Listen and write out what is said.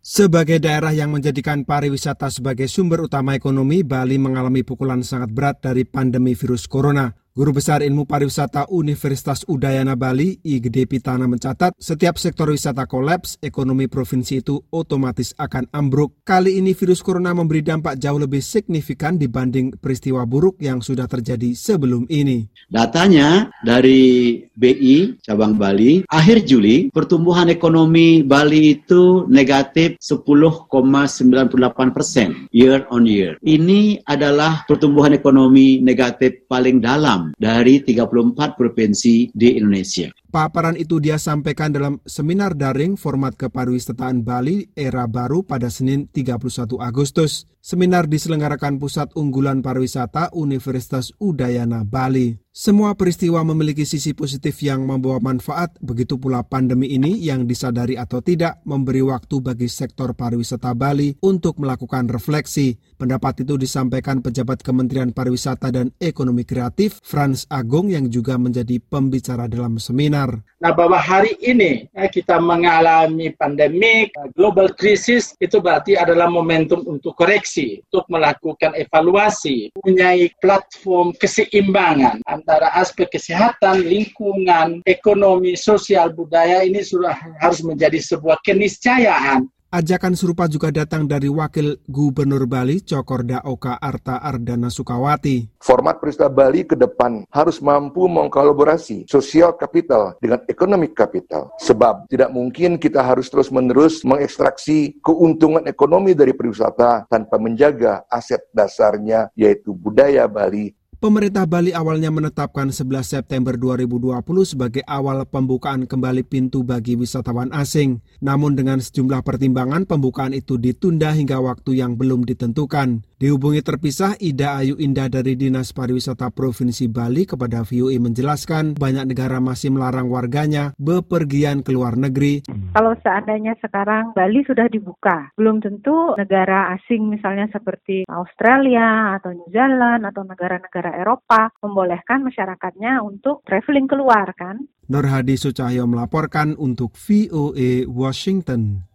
Sebagai daerah yang menjadikan pariwisata sebagai sumber utama ekonomi, Bali mengalami pukulan sangat berat dari pandemi virus corona. Guru Besar Ilmu Pariwisata Universitas Udayana Bali, I Gede Pitana mencatat, setiap sektor wisata kolaps, ekonomi provinsi itu otomatis akan ambruk. Kali ini virus corona memberi dampak jauh lebih signifikan dibanding peristiwa buruk yang sudah terjadi sebelum ini. Datanya dari BI cabang Bali, akhir Juli pertumbuhan ekonomi Bali itu negatif 10,98 persen year on year. Ini adalah pertumbuhan ekonomi negatif paling dalam dari 34 provinsi di Indonesia. Paparan itu dia sampaikan dalam seminar daring format kepariwisataan Bali era baru pada Senin 31 Agustus. Seminar diselenggarakan Pusat Unggulan Pariwisata Universitas Udayana Bali. Semua peristiwa memiliki sisi positif yang membawa manfaat, begitu pula pandemi ini yang disadari atau tidak memberi waktu bagi sektor pariwisata Bali untuk melakukan refleksi. Pendapat itu disampaikan pejabat Kementerian Pariwisata dan Ekonomi Kreatif Franz Agung yang juga menjadi pembicara dalam seminar benar. Nah, bahwa hari ini eh, kita mengalami pandemik, eh, global crisis, itu berarti adalah momentum untuk koreksi, untuk melakukan evaluasi, punya platform keseimbangan antara aspek kesehatan, lingkungan, ekonomi, sosial, budaya ini sudah harus menjadi sebuah keniscayaan Ajakan serupa juga datang dari Wakil Gubernur Bali, Cokorda Oka Arta Ardana Sukawati. Format peristiwa Bali ke depan harus mampu mengkolaborasi sosial kapital dengan ekonomi kapital. Sebab tidak mungkin kita harus terus-menerus mengekstraksi keuntungan ekonomi dari pariwisata tanpa menjaga aset dasarnya yaitu budaya Bali Pemerintah Bali awalnya menetapkan 11 September 2020 sebagai awal pembukaan kembali pintu bagi wisatawan asing. Namun dengan sejumlah pertimbangan pembukaan itu ditunda hingga waktu yang belum ditentukan. Dihubungi terpisah, Ida Ayu Indah dari Dinas Pariwisata Provinsi Bali kepada VUI menjelaskan banyak negara masih melarang warganya bepergian ke luar negeri. Kalau seandainya sekarang Bali sudah dibuka, belum tentu negara asing misalnya seperti Australia atau New Zealand atau negara-negara Eropa membolehkan masyarakatnya untuk traveling keluar kan. Nur Hadi Sucahyo melaporkan untuk VOA Washington.